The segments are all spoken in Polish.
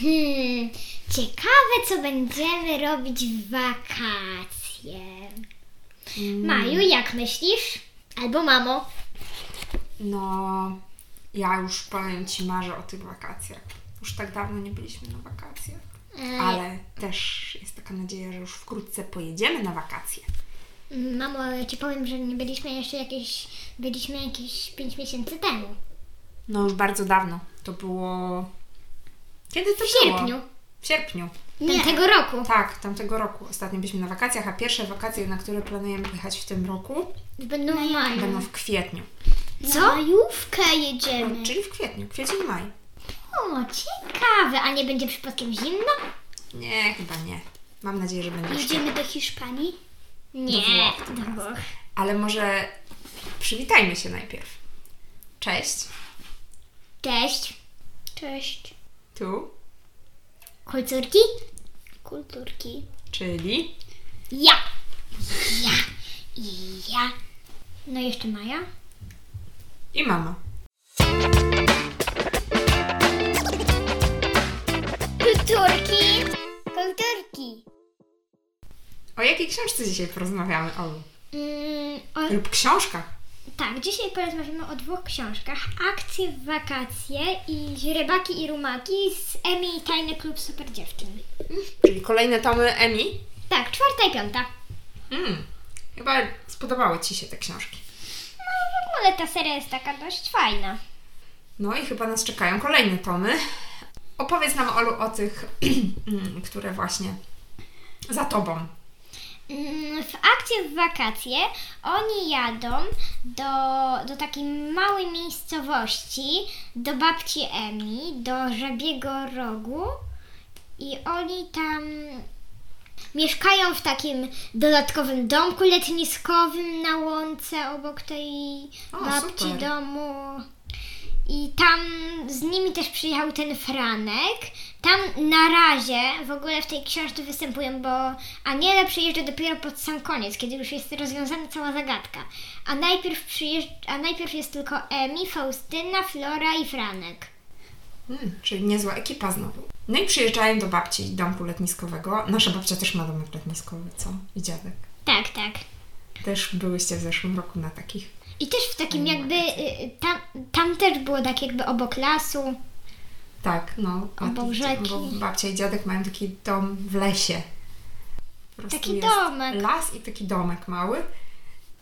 Hmm, ciekawe co będziemy robić w wakacje. Maju, jak myślisz? Albo mamo? No, ja już powiem Ci, marzę o tych wakacjach. Już tak dawno nie byliśmy na wakacjach. E, Ale też jest taka nadzieja, że już wkrótce pojedziemy na wakacje. Mamo, ja ci powiem, że nie byliśmy jeszcze jakieś, byliśmy jakieś 5 miesięcy temu. No już bardzo dawno. To było... Kiedy to W było? sierpniu W sierpniu. tego roku. Tak, tamtego roku. Ostatnio byliśmy na wakacjach, a pierwsze wakacje, na które planujemy jechać w tym roku, Będą w maju. będą w kwietniu. Co? Majówkę No, jedziemy. czyli w kwietniu, kwiecień maj. O, ciekawe. A nie będzie przypadkiem zimno? Nie, chyba nie. Mam nadzieję, że będzie. Jedziemy do Hiszpanii. Nie. Włoch tym do razem. Włoch. Ale może przywitajmy się najpierw. Cześć. Cześć. Cześć. Tu, Kulturki? Kulturki. czyli Ja. Ja. I ja. No i jeszcze Maja. i mama. Kulturki. Kulturki. O jakiej książce dzisiaj porozmawiamy, Olu? Mm, o, Lub książka. Tak, dzisiaj porozmawiamy o dwóch książkach. Akcje w wakacje i Źrebaki i Rumaki z Emi i Tajny Klub Super Dziewczyn. Czyli kolejne tomy Emi. Tak, czwarta i piąta. Mm, chyba spodobały Ci się te książki. W ogóle ta seria jest taka dość fajna. No i chyba nas czekają kolejne tomy. Opowiedz nam, Olu, o tych, które właśnie za Tobą. Mm, W akcję w wakacje oni jadą do, do takiej małej miejscowości, do babci Emi, do Żabiego Rogu i oni tam mieszkają w takim dodatkowym domku letniskowym na łące obok tej O, babci super. domu. I tam z nimi też przyjechał ten Franek. Tam na razie w ogóle w tej książce występują, bo Aniele przyjeżdża dopiero pod sam koniec, kiedy już jest rozwiązana cała zagadka. A najpierw, przyjeżdż- a najpierw jest tylko Emi, Faustyna, Flora i Franek. Mm, czyli niezła ekipa znowu. No i przyjeżdżają do babci domku letniskowego. Nasza babcia też ma domek letniskowy, co? I dziadek. Tak, tak. Też byłyście w zeszłym roku na takich. I też w takim jakby, y, tam, tam też było tak jakby obok lasu. Tak, no. a Obok rzeki. Bo babcia i dziadek mają taki dom w lesie. Taki domek. Las i taki domek mały.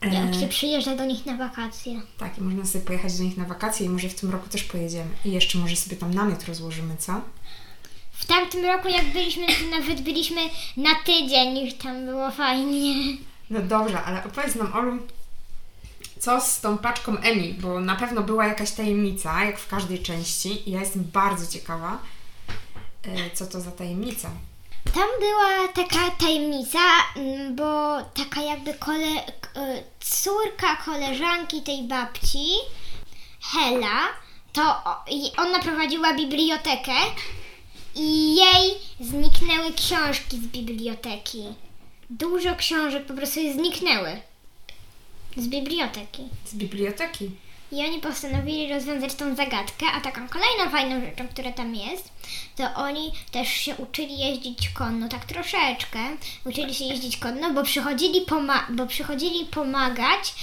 E, Jak się przyjeżdża do nich na wakacje. Tak, i można sobie pojechać do nich na wakacje i może w tym roku też pojedziemy. I jeszcze może sobie tam namiot rozłożymy, co? W tamtym roku jak byliśmy, to nawet byliśmy na tydzień, już tam było fajnie. No dobrze, ale opowiedz nam, Olu, co z tą paczką Emi, bo na pewno była jakaś tajemnica, jak w każdej części i ja jestem bardzo ciekawa, e, co to za tajemnica. Tam była taka tajemnica, bo taka jakby kole, y, córka koleżanki tej babci, Hela, to ona prowadziła bibliotekę i jej zniknęły książki z biblioteki. Dużo książek po prostu zniknęły z biblioteki. Z biblioteki. I oni postanowili rozwiązać tą zagadkę, a taką kolejną fajną rzeczą, która tam jest, to oni też się uczyli jeździć konno, tak troszeczkę. Uczyli się jeździć konno, bo przychodzili, poma- bo przychodzili pomagać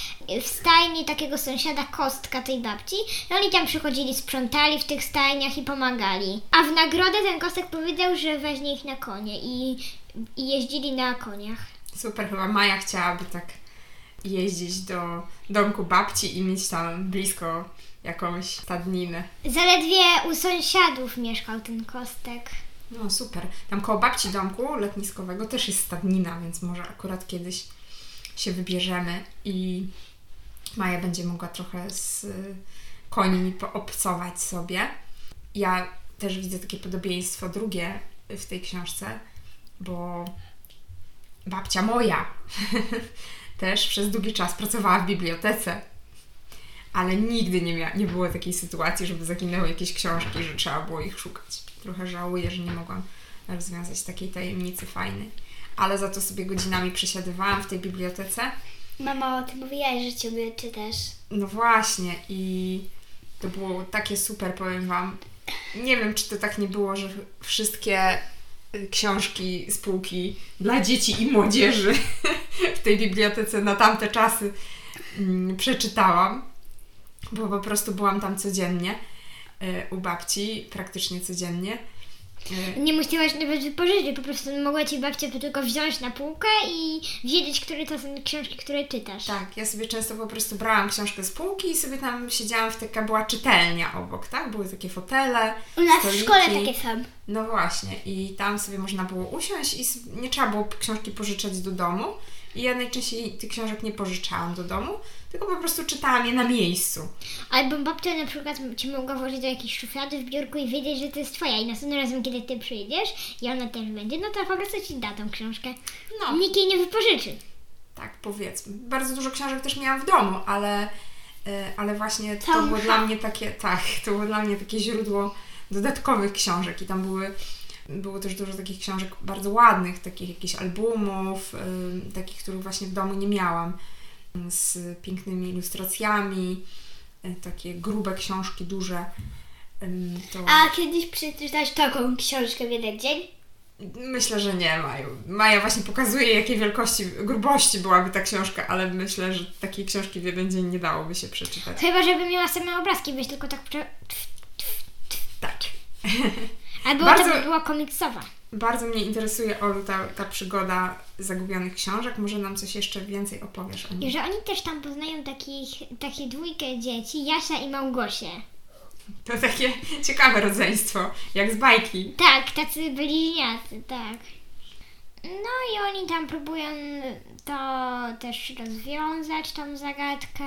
w stajni takiego sąsiada Kostka, tej babci. I oni tam przychodzili, sprzątali w tych stajniach i pomagali. A w nagrodę ten Kostek powiedział, że weźmie ich na konie i, i jeździli na koniach. Super, chyba Maja chciałaby tak jeździć do domku babci i mieć tam blisko jakąś stadninę. Zaledwie u sąsiadów mieszkał ten Kostek. No super. Tam koło babci domku letniskowego też jest stadnina, więc może akurat kiedyś się wybierzemy i Maja będzie mogła trochę z y, końmi poobcować sobie. Ja też widzę takie podobieństwo drugie w tej książce, bo babcia moja też przez długi czas pracowała w bibliotece, ale nigdy nie, mia- nie było takiej sytuacji, żeby zaginęły jakieś książki, że trzeba było ich szukać. Trochę żałuję, że nie mogłam rozwiązać takiej tajemnicy fajnej. Ale za to sobie godzinami przesiadywałam w tej bibliotece. Mama, o tym mówiłaś, że ciebie czytasz. No właśnie i to było takie super, powiem Wam. nie wiem, czy to tak nie było, że wszystkie y, książki z półki dla dzieci i młodzieży w tej bibliotece na tamte czasy mm, przeczytałam, bo po prostu byłam tam codziennie y, u babci, praktycznie codziennie. Y, Nie musiałaś nawet wypożyczyć, po prostu mogła ci babcia to tylko wziąć na półkę i wiedzieć, które to są książki, które czytasz. Tak, ja sobie często po prostu brałam książkę z półki i sobie tam siedziałam w taka była czytelnia obok, tak? Były takie fotele. U nas w stoliki. szkole takie są. No właśnie, i tam sobie można było usiąść i nie trzeba było książki pożyczać do domu. I ja najczęściej tych książek nie pożyczałam do domu, tylko po prostu czytałam je na miejscu. Albo babcia na przykład ci mogła włożyć do jakiejś szuflady w biurku i wiedzieć, że to jest twoja i następnym razem, kiedy ty przyjdziesz i ona też będzie, no to po prostu ci da tą książkę. No. Nikt jej nie wypożyczy. Tak, powiedzmy. Bardzo dużo książek też miałam w domu, ale, y, ale właśnie to było dla mnie takie, tak, to było dla mnie takie źródło dodatkowych książek i tam były, było też dużo takich książek bardzo ładnych, takich jakichś albumów, y, takich, których właśnie w domu nie miałam, z pięknymi ilustracjami, y, takie grube książki, duże. To... A kiedyś przeczytałeś taką książkę w jeden dzień? Myślę, że nie, Maju. Maja właśnie pokazuje, jakiej wielkości, grubości byłaby ta książka, ale myślę, że takiej książki w jeden dzień nie dałoby się przeczytać. Chyba, żeby miała same obrazki, byś tylko tak... Tak. Albo Bardzo- to by była komiksowa. Bardzo mnie interesuje, Olu, ta, ta przygoda zagubionych książek. Może nam coś jeszcze więcej opowiesz o I że oni też tam poznają takich, takie dwójkę dzieci, Jasia i Małgosię. To takie ciekawe rodzeństwo, jak z bajki. Tak, tacy bliźniacy, tak. No i oni tam próbują to też rozwiązać, tą zagadkę.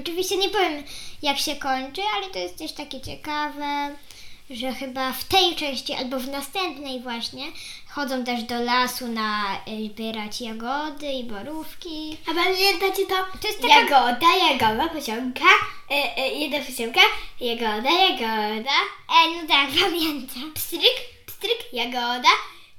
Oczywiście nie powiem, jak się kończy, ale to jest też takie ciekawe, że chyba w tej części albo w następnej właśnie chodzą też do lasu na y, zbierać jagody i borówki. A pamiętacie to? To jest taka- Jagoda, jagoda, poziomka, e, e, jedna poziomka, jagoda, jagoda, E, no tak, pamiętam. pstryk, pstryk, jagoda,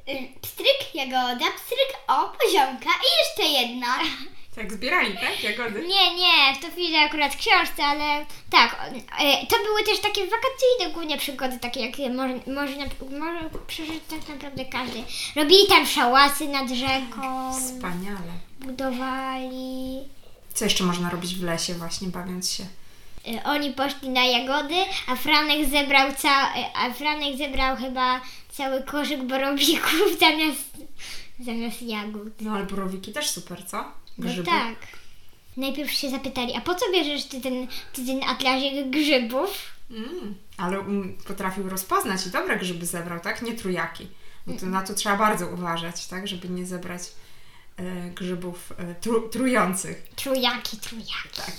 y, pstryk, jagoda, pstryk, o, poziomka i jeszcze jedna. Tak, zbierali, tak? Jagody. Nie, nie, w to widzę akurat książce, ale tak, e, to były też takie wakacyjne głównie przygody, takie jakie może, można, może przeżyć tak naprawdę każdy. Robili tam szałasy nad rzeką, Wspaniale. budowali. Co jeszcze można robić w lesie właśnie, bawiąc się? E, Oni poszli na jagody, a Franek zebrał ca, e, a Franek zebrał chyba cały koszyk borowików zamiast, zamiast jagód. No ale borowiki też super, co? No Grzyby. tak. Najpierw się zapytali, a po co bierzesz ty ten, ty ten atlasik grzybów? Mm, ale um, potrafił rozpoznać i dobre grzyby zebrał, tak? Nie trujaki. Bo to, na to trzeba bardzo uważać, tak? Żeby nie zebrać e, grzybów e, tru, trujących. Trujaki, trujaki. Tak.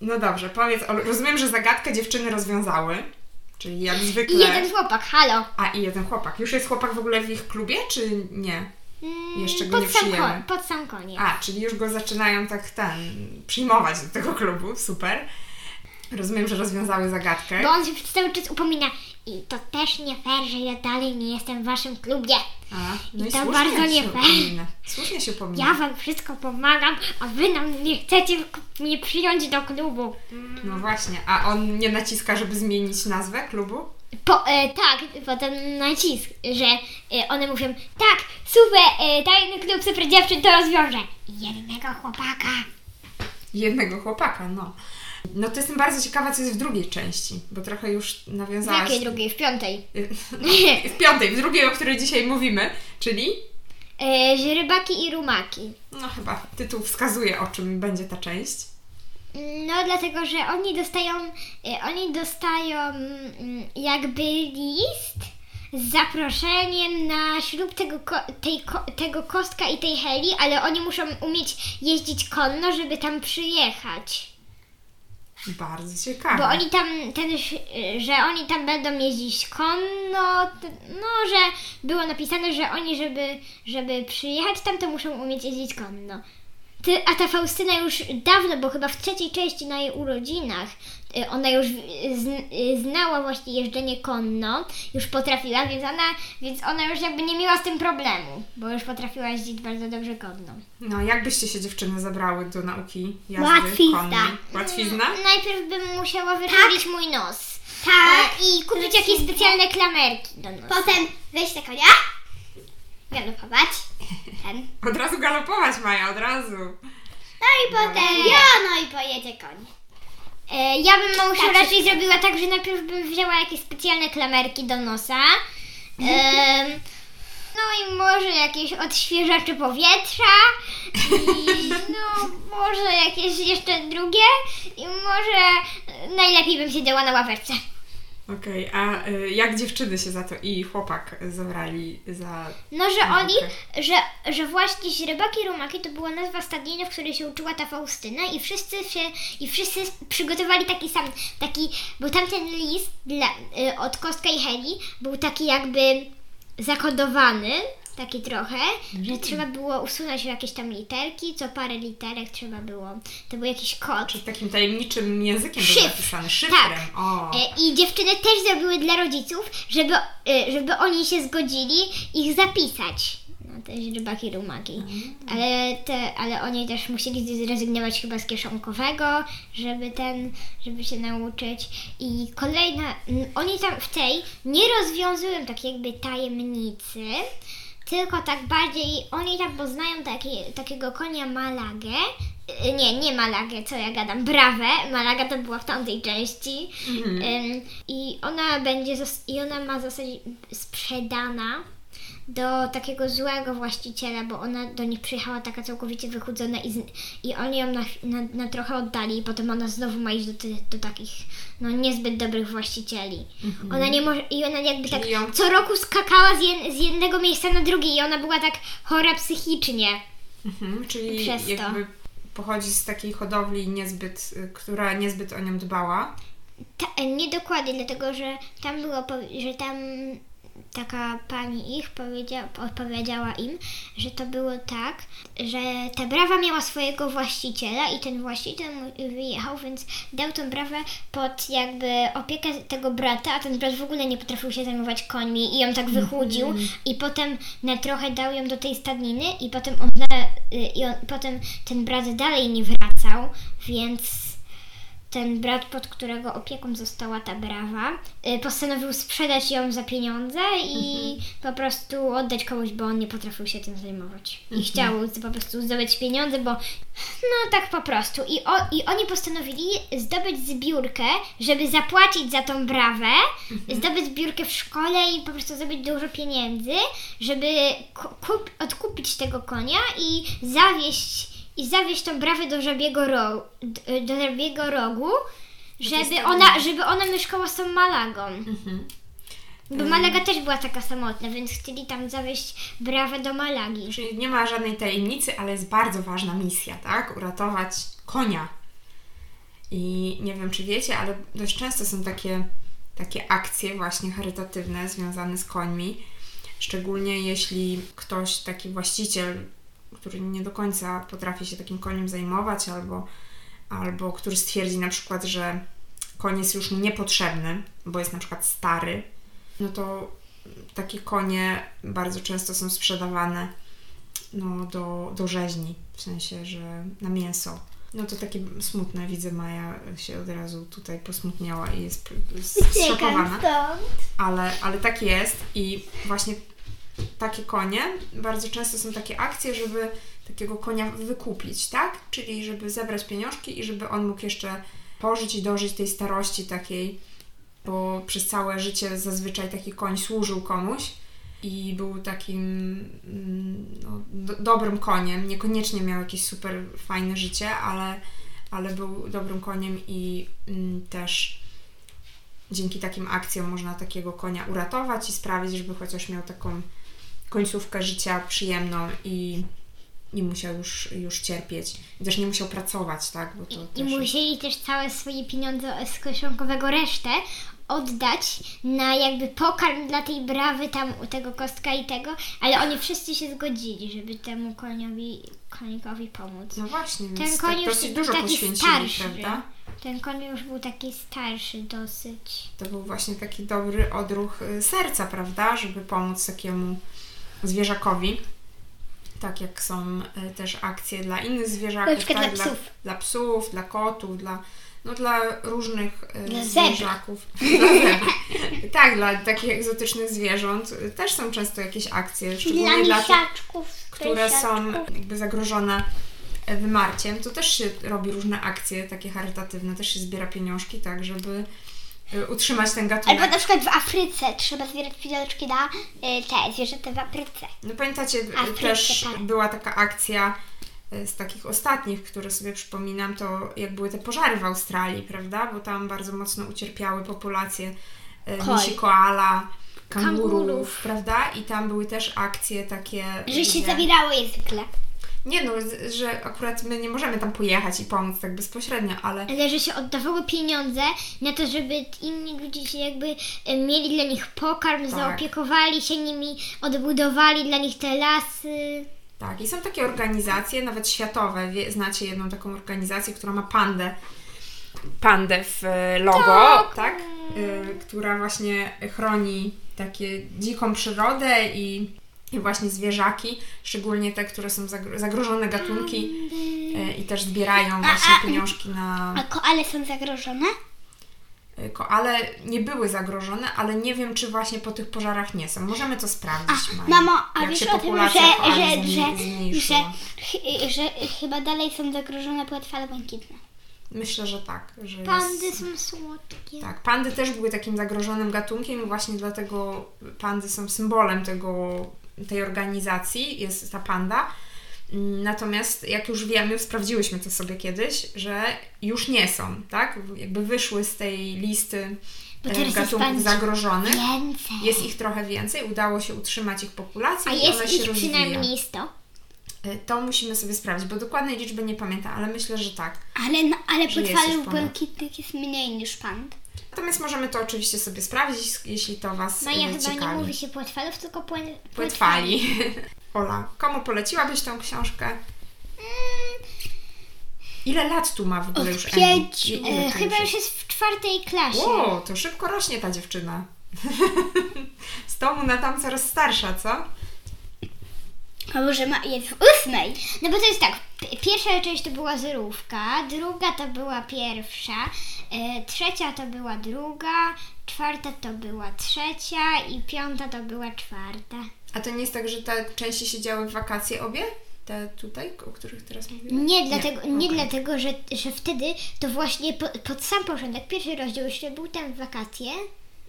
No dobrze, powiedz, rozumiem, że zagadkę dziewczyny rozwiązały, czyli jak zwykle... I jeden chłopak, halo. A, i jeden chłopak. Już jest chłopak w ogóle w ich klubie, czy nie? Mm, Jeszcze go pod nie sam przyjęły. ko- Pod sam koniec. A, czyli już go zaczynają tak ten, przyjmować do tego klubu, super. Rozumiem, że rozwiązały zagadkę. Bo on się przez cały czas upomina. I to też nie fair, że ja dalej nie jestem w waszym klubie. A, no I i to bardzo nie fair. upomina. Słusznie się upomina. Ja wam wszystko pomagam, a wy nam nie chcecie mnie przyjąć do klubu. No właśnie, a on nie naciska, żeby zmienić nazwę klubu? Po, e, tak, potem nacisk, że e, one mówią, tak, super, e, tajny klub super dziewczyn to rozwiąże. Jednego chłopaka. Jednego chłopaka, no. No to jestem bardzo ciekawa, co jest w drugiej części, bo trochę już W nawiązałaś... jakiej drugiej? W piątej. W piątej, w drugiej, o której dzisiaj mówimy, czyli... E, że rybaki i rumaki. No chyba tytuł wskazuje, o czym będzie ta część. No, dlatego, że oni dostają, e, oni dostają mm, jakby list z zaproszeniem na ślub tego, tej, tego kostka i tej Heli, ale oni muszą umieć jeździć konno, żeby tam przyjechać. Bardzo ciekawe. Bo oni tam, ten, że oni tam będą jeździć konno, no, że było napisane, że oni, żeby, żeby przyjechać tam, to muszą umieć jeździć konno. Ty, a ta Faustyna już dawno, bo chyba w trzeciej części na jej urodzinach, y, ona już y, znała właśnie jeżdżenie konno, już potrafiła, więc ona, więc ona już jakby nie miała z tym problemu, bo już potrafiła jeździć bardzo dobrze konno. No, jak byście się dziewczyny zabrały do nauki jazdy Łatwizna. konnej? Łatwizna? Najpierw bym musiała wyrobić mój nos. Tak. E, I kupić jakieś specjalne klamerki do nosa. Potem wejść na konia, galopować, ten. Od razu galopować, Maja, od razu. No i potem, ja, no i pojedzie koń. E, ja bym małżu Tak, raczej zrobiła tak, że najpierw bym wzięła jakieś specjalne klamerki do nosa. Em, no i może jakieś odświeżacze powietrza. I no może jakieś jeszcze drugie. I może e, najlepiej bym siedziała na ławeczce. Okej, a y, jak dziewczyny się za to i chłopak zabrali za... No, że naukę? oni, że, że właśnie źrebaki rumaki to była nazwa stadniny, w której się uczyła ta Faustyna i wszyscy się, i wszyscy przygotowali taki sam, taki, bo tamten list dla, y, od Kostka i Heli był taki jakby zakodowany, taki trochę, że trzeba było usunąć jakieś tam literki, co parę literek trzeba było, to był jakiś kod. Czy takim tajemniczym językiem był napisany? Szyfrem. Tak. O. E, I dziewczyny też zrobiły dla rodziców, żeby, e, żeby oni się zgodzili ich zapisać na te źrebaki rumaki. Ale, te, ale oni też musieli zrezygnować chyba z kieszonkowego, żeby ten, żeby się nauczyć. I kolejna, oni tam w tej nie rozwiązują tak jakby tajemnicy, tylko tak bardziej, oni tam poznają taki, takiego konia Malagę. Y, Nie, nie Malagę, co ja gadam, Brawę. Malaga to była w tamtej części. Ym, I ona będzie, i ona ma zostać sprzedana do takiego złego właściciela, bo ona do nich przyjechała taka całkowicie wychudzona i, z, i oni ją na, na, na trochę oddali i potem ona znowu ma iść do, do takich no niezbyt dobrych właścicieli. Ona nie może i ona jakby tak ją- co roku skakała z, jed, z jednego miejsca na drugie i ona była tak chora psychicznie. Mhm, czyli Przez to. jakby pochodzi z takiej hodowli niezbyt, y, która niezbyt o nią dbała. Ta, nie dokładnie, dlatego że tam było, że tam taka pani ich powiedzia, odpowiedziała im, że to było tak, że ta brawa miała swojego właściciela i ten właściciel wyjechał, więc dał tą brawę pod jakby opiekę tego brata, a ten brat w ogóle nie potrafił się zajmować końmi i ją tak wychudził i potem na trochę dał ją do tej stadniny i potem on, y, i on, potem ten brat dalej nie wracał, więc ten brat, pod którego opieką została ta brawa, y, postanowił sprzedać ją za pieniądze i po prostu oddać komuś, bo on nie potrafił się tym zajmować. I chciał z- po prostu zdobyć pieniądze, bo no tak po prostu. I, o, I oni postanowili zdobyć zbiórkę, żeby zapłacić za tą brawę, zdobyć zbiórkę w szkole i po prostu zdobyć dużo pieniędzy, żeby ku- kup, odkupić tego konia i zawieść i zawieźć tą brawę do żabiego, ro, d- do żabiego rogu, żeby ona, żeby ona mieszkała z tą Malagą. Mhm. Bo Malaga też była taka samotna, więc chcieli tam zawieźć brawę do Malagi. Czyli nie ma żadnej tajemnicy, ale jest bardzo ważna misja, tak? Uratować konia. I nie wiem, czy wiecie, ale dość często są takie, takie akcje właśnie charytatywne związane z końmi. Szczególnie jeśli ktoś, taki właściciel, który nie do końca potrafi się takim koniem zajmować, albo, albo który stwierdzi na przykład, że koń jest już niepotrzebny, bo jest na przykład stary, no to takie konie bardzo często są sprzedawane no, do, do rzeźni, w sensie, że na mięso. No to takie smutne, widzę, Maja się od razu tutaj posmutniała i jest zszokowana. Ale, ale tak jest i właśnie takie konie, bardzo często są takie akcje, żeby takiego konia wykupić, tak? Czyli żeby zebrać pieniążki i żeby on mógł jeszcze pożyć i dożyć tej starości takiej, bo przez całe życie zazwyczaj taki koń służył komuś i był takim mm, no, do, dobrym koniem. Niekoniecznie miał jakieś super fajne życie, ale, ale był dobrym koniem i mm, też dzięki takim akcjom można takiego konia uratować i sprawić, żeby chociaż miał taką końcówkę życia przyjemną i nie musiał już, już cierpieć. I też nie musiał pracować, tak? Bo to I też musieli też całe swoje pieniądze z kieszonkowego resztę oddać na jakby pokarm dla tej brawy tam u tego kostka i tego, ale oni wszyscy się zgodzili, żeby temu koniowi, konikowi pomóc. No właśnie, więc Ten tak koń już dosyć dużo taki starszy. prawda? Ten koń już był taki starszy dosyć. To był właśnie taki dobry odruch y, serca, prawda? Żeby pomóc takiemu zwierzakowi. Tak jak są y, też akcje dla innych zwierzaków, tak? dla psów. Dla, psów, dla kotów, dla, no, dla różnych y, Dla zwierzaków. Dla tak, dla takich egzotycznych zwierząt y, też są często jakieś akcje, Dla szczególnie dla tych, misiaczków. które są jakby zagrożone wymarciem, to też się robi różne akcje takie charytatywne, też się zbiera pieniążki, tak, żeby utrzymać ten gatunek. Albo na przykład w Afryce trzeba zbierać pieniążki na y, te zwierzęta w Afryce. No pamiętacie, e, Afryce, też tak. była taka akcja z takich ostatnich, które sobie przypominam, to jak były te pożary w Australii, prawda? Bo tam bardzo mocno ucierpiały populacje misi koala, kangurów, Kangurów. prawda? I tam były też akcje takie... Że się gdzie- zabierało je zwykle. Nie no, że akurat my nie możemy tam pojechać i pomóc tak bezpośrednio, ale Ale że się oddawało pieniądze na to, żeby inni ludzie się jakby e, mieli dla nich pokarm, Tak. zaopiekowali się nimi, odbudowali dla nich te lasy. tak. I są takie organizacje, nawet światowe. Wie, znacie jedną taką organizację, która ma pandę. Pandę w e, logo, tak? E, która właśnie chroni takie dziką przyrodę i, i właśnie zwierzaki, szczególnie te, które są zagro- zagrożone gatunki e, i też zbierają właśnie pieniążki na A koale są zagrożone? e, koale. Nie były zagrożone, ale nie wiem, czy właśnie po tych pożarach nie są. Możemy to sprawdzić, Maja. Mamo, a Jak wiesz o tym, że, że, że, że chyba dalej są zagrożone płetwale błękitne. Myślę, że tak. Że Pandy jest... są słodkie. Tak, pandy też były takim zagrożonym gatunkiem i właśnie dlatego pandy są symbolem tego, tej organizacji, jest ta panda. Mm, Natomiast jak już wiemy, sprawdziłyśmy to sobie kiedyś, że już nie są, tak? Jakby wyszły z tej listy e, gatunków zagrożonych. Więcej. Jest ich trochę więcej, udało się utrzymać ich populację A jest się ich przynajmniej 100. E, To musimy sobie sprawdzić, bo dokładnej liczby nie pamiętam, ale myślę, że tak. Ale, no, ale ponad. błękitnych jest mniej niż pand. Natomiast możemy to oczywiście sobie sprawdzić, jeśli to Was Maja e, chyba ciekawi. nie mówi się płetwalów, tylko płę... Płetwali. Ola, komu poleciłabyś tą książkę? Ile lat tu ma w ogóle Od już? Ile E, chyba już już jest w czwartej klasie. O, to szybko rośnie ta dziewczyna. Z tomu na tam coraz starsza, co? A może ma, jest w ósmej? No bo to jest tak, pierwsza część to była zerówka, druga to była pierwsza, e, trzecia to była druga, czwarta to była trzecia i piąta to była czwarta. A to nie jest tak, że te części się działy w wakacje obie? Te tutaj, o których teraz mówimy? Nie, dlatego, nie, okej. dlatego że, że wtedy to właśnie po, pod sam początek, pierwszy rozdział jeszcze był tam w wakacje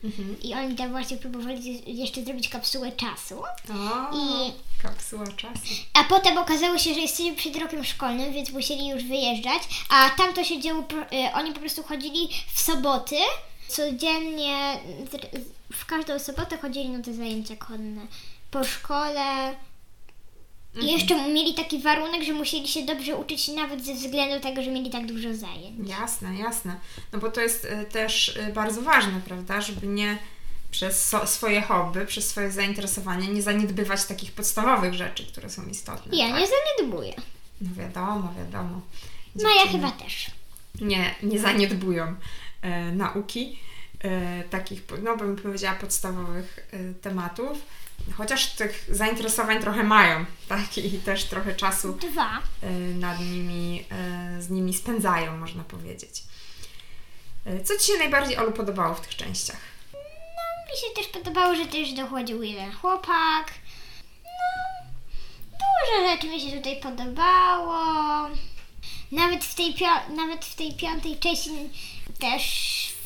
Mhm. i oni tam właśnie próbowali jeszcze zrobić kapsułę czasu. O, I- kapsuła czasu. A potem okazało się, że jesteśmy przed rokiem szkolnym, więc musieli już wyjeżdżać, a tam to się działo, y, oni po prostu chodzili w soboty, codziennie, w każdą sobotę chodzili na te zajęcia konne. Po szkole. I jeszcze mieli taki warunek, że musieli się dobrze uczyć nawet ze względu tego, że mieli tak dużo zajęć. Jasne, jasne. No bo to jest y, też y, bardzo ważne, prawda, żeby nie przez so, swoje hobby, przez swoje zainteresowania nie zaniedbywać takich podstawowych rzeczy, które są istotne. Ja tak? nie zaniedbuję. No wiadomo, wiadomo. No ja Dziewczyny chyba też. Nie, nie zaniedbują e, nauki e, takich, no bym powiedziała, podstawowych e, tematów. Chociaż tych zainteresowań trochę mają, tak? I też trochę czasu Dwa. e, nad nimi, e, z nimi spędzają, można powiedzieć. E, Co Ci się najbardziej, Olu, podobało w tych częściach? Mi się też podobało, że też dochodził jeden chłopak. No, dużo rzeczy mi się tutaj podobało. Nawet w tej, nawet w tej piątej części też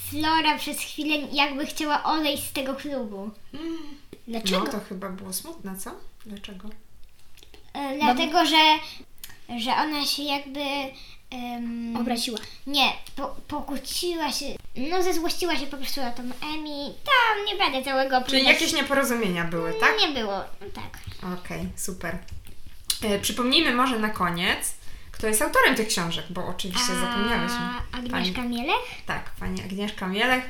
Flora przez chwilę jakby chciała odejść z tego klubu. Dlaczego? No to chyba było smutne, co? Dlaczego? E, dlatego, że, że ona się jakby... em, Obraziła. Nie, po, pokłóciła się, no zezłościła się po prostu na tą Emi. Tam nie będę całego Czyli opowiadać. jakieś nieporozumienia były, tak? Nie było, no tak. Okej, super. E, przypomnijmy może na koniec, kto jest autorem tych książek, bo oczywiście zapomniałyśmy. A Agnieszka Mielech? Tak, pani Agnieszka Mielech.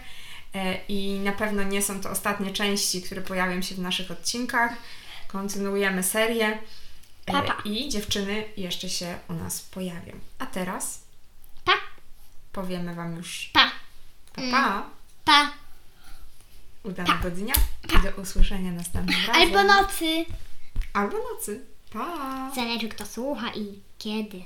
E, I na pewno nie są to ostatnie części, które pojawią się w naszych odcinkach. Kontynuujemy serię. E, Pa, pa. I dziewczyny jeszcze się u nas pojawią. A teraz Pa, powiemy Wam już pa, pa, pa. pa. udanego dnia i do usłyszenia następnym razem. Albo nocy. Albo nocy. Pa! Zależy kto słucha i kiedy.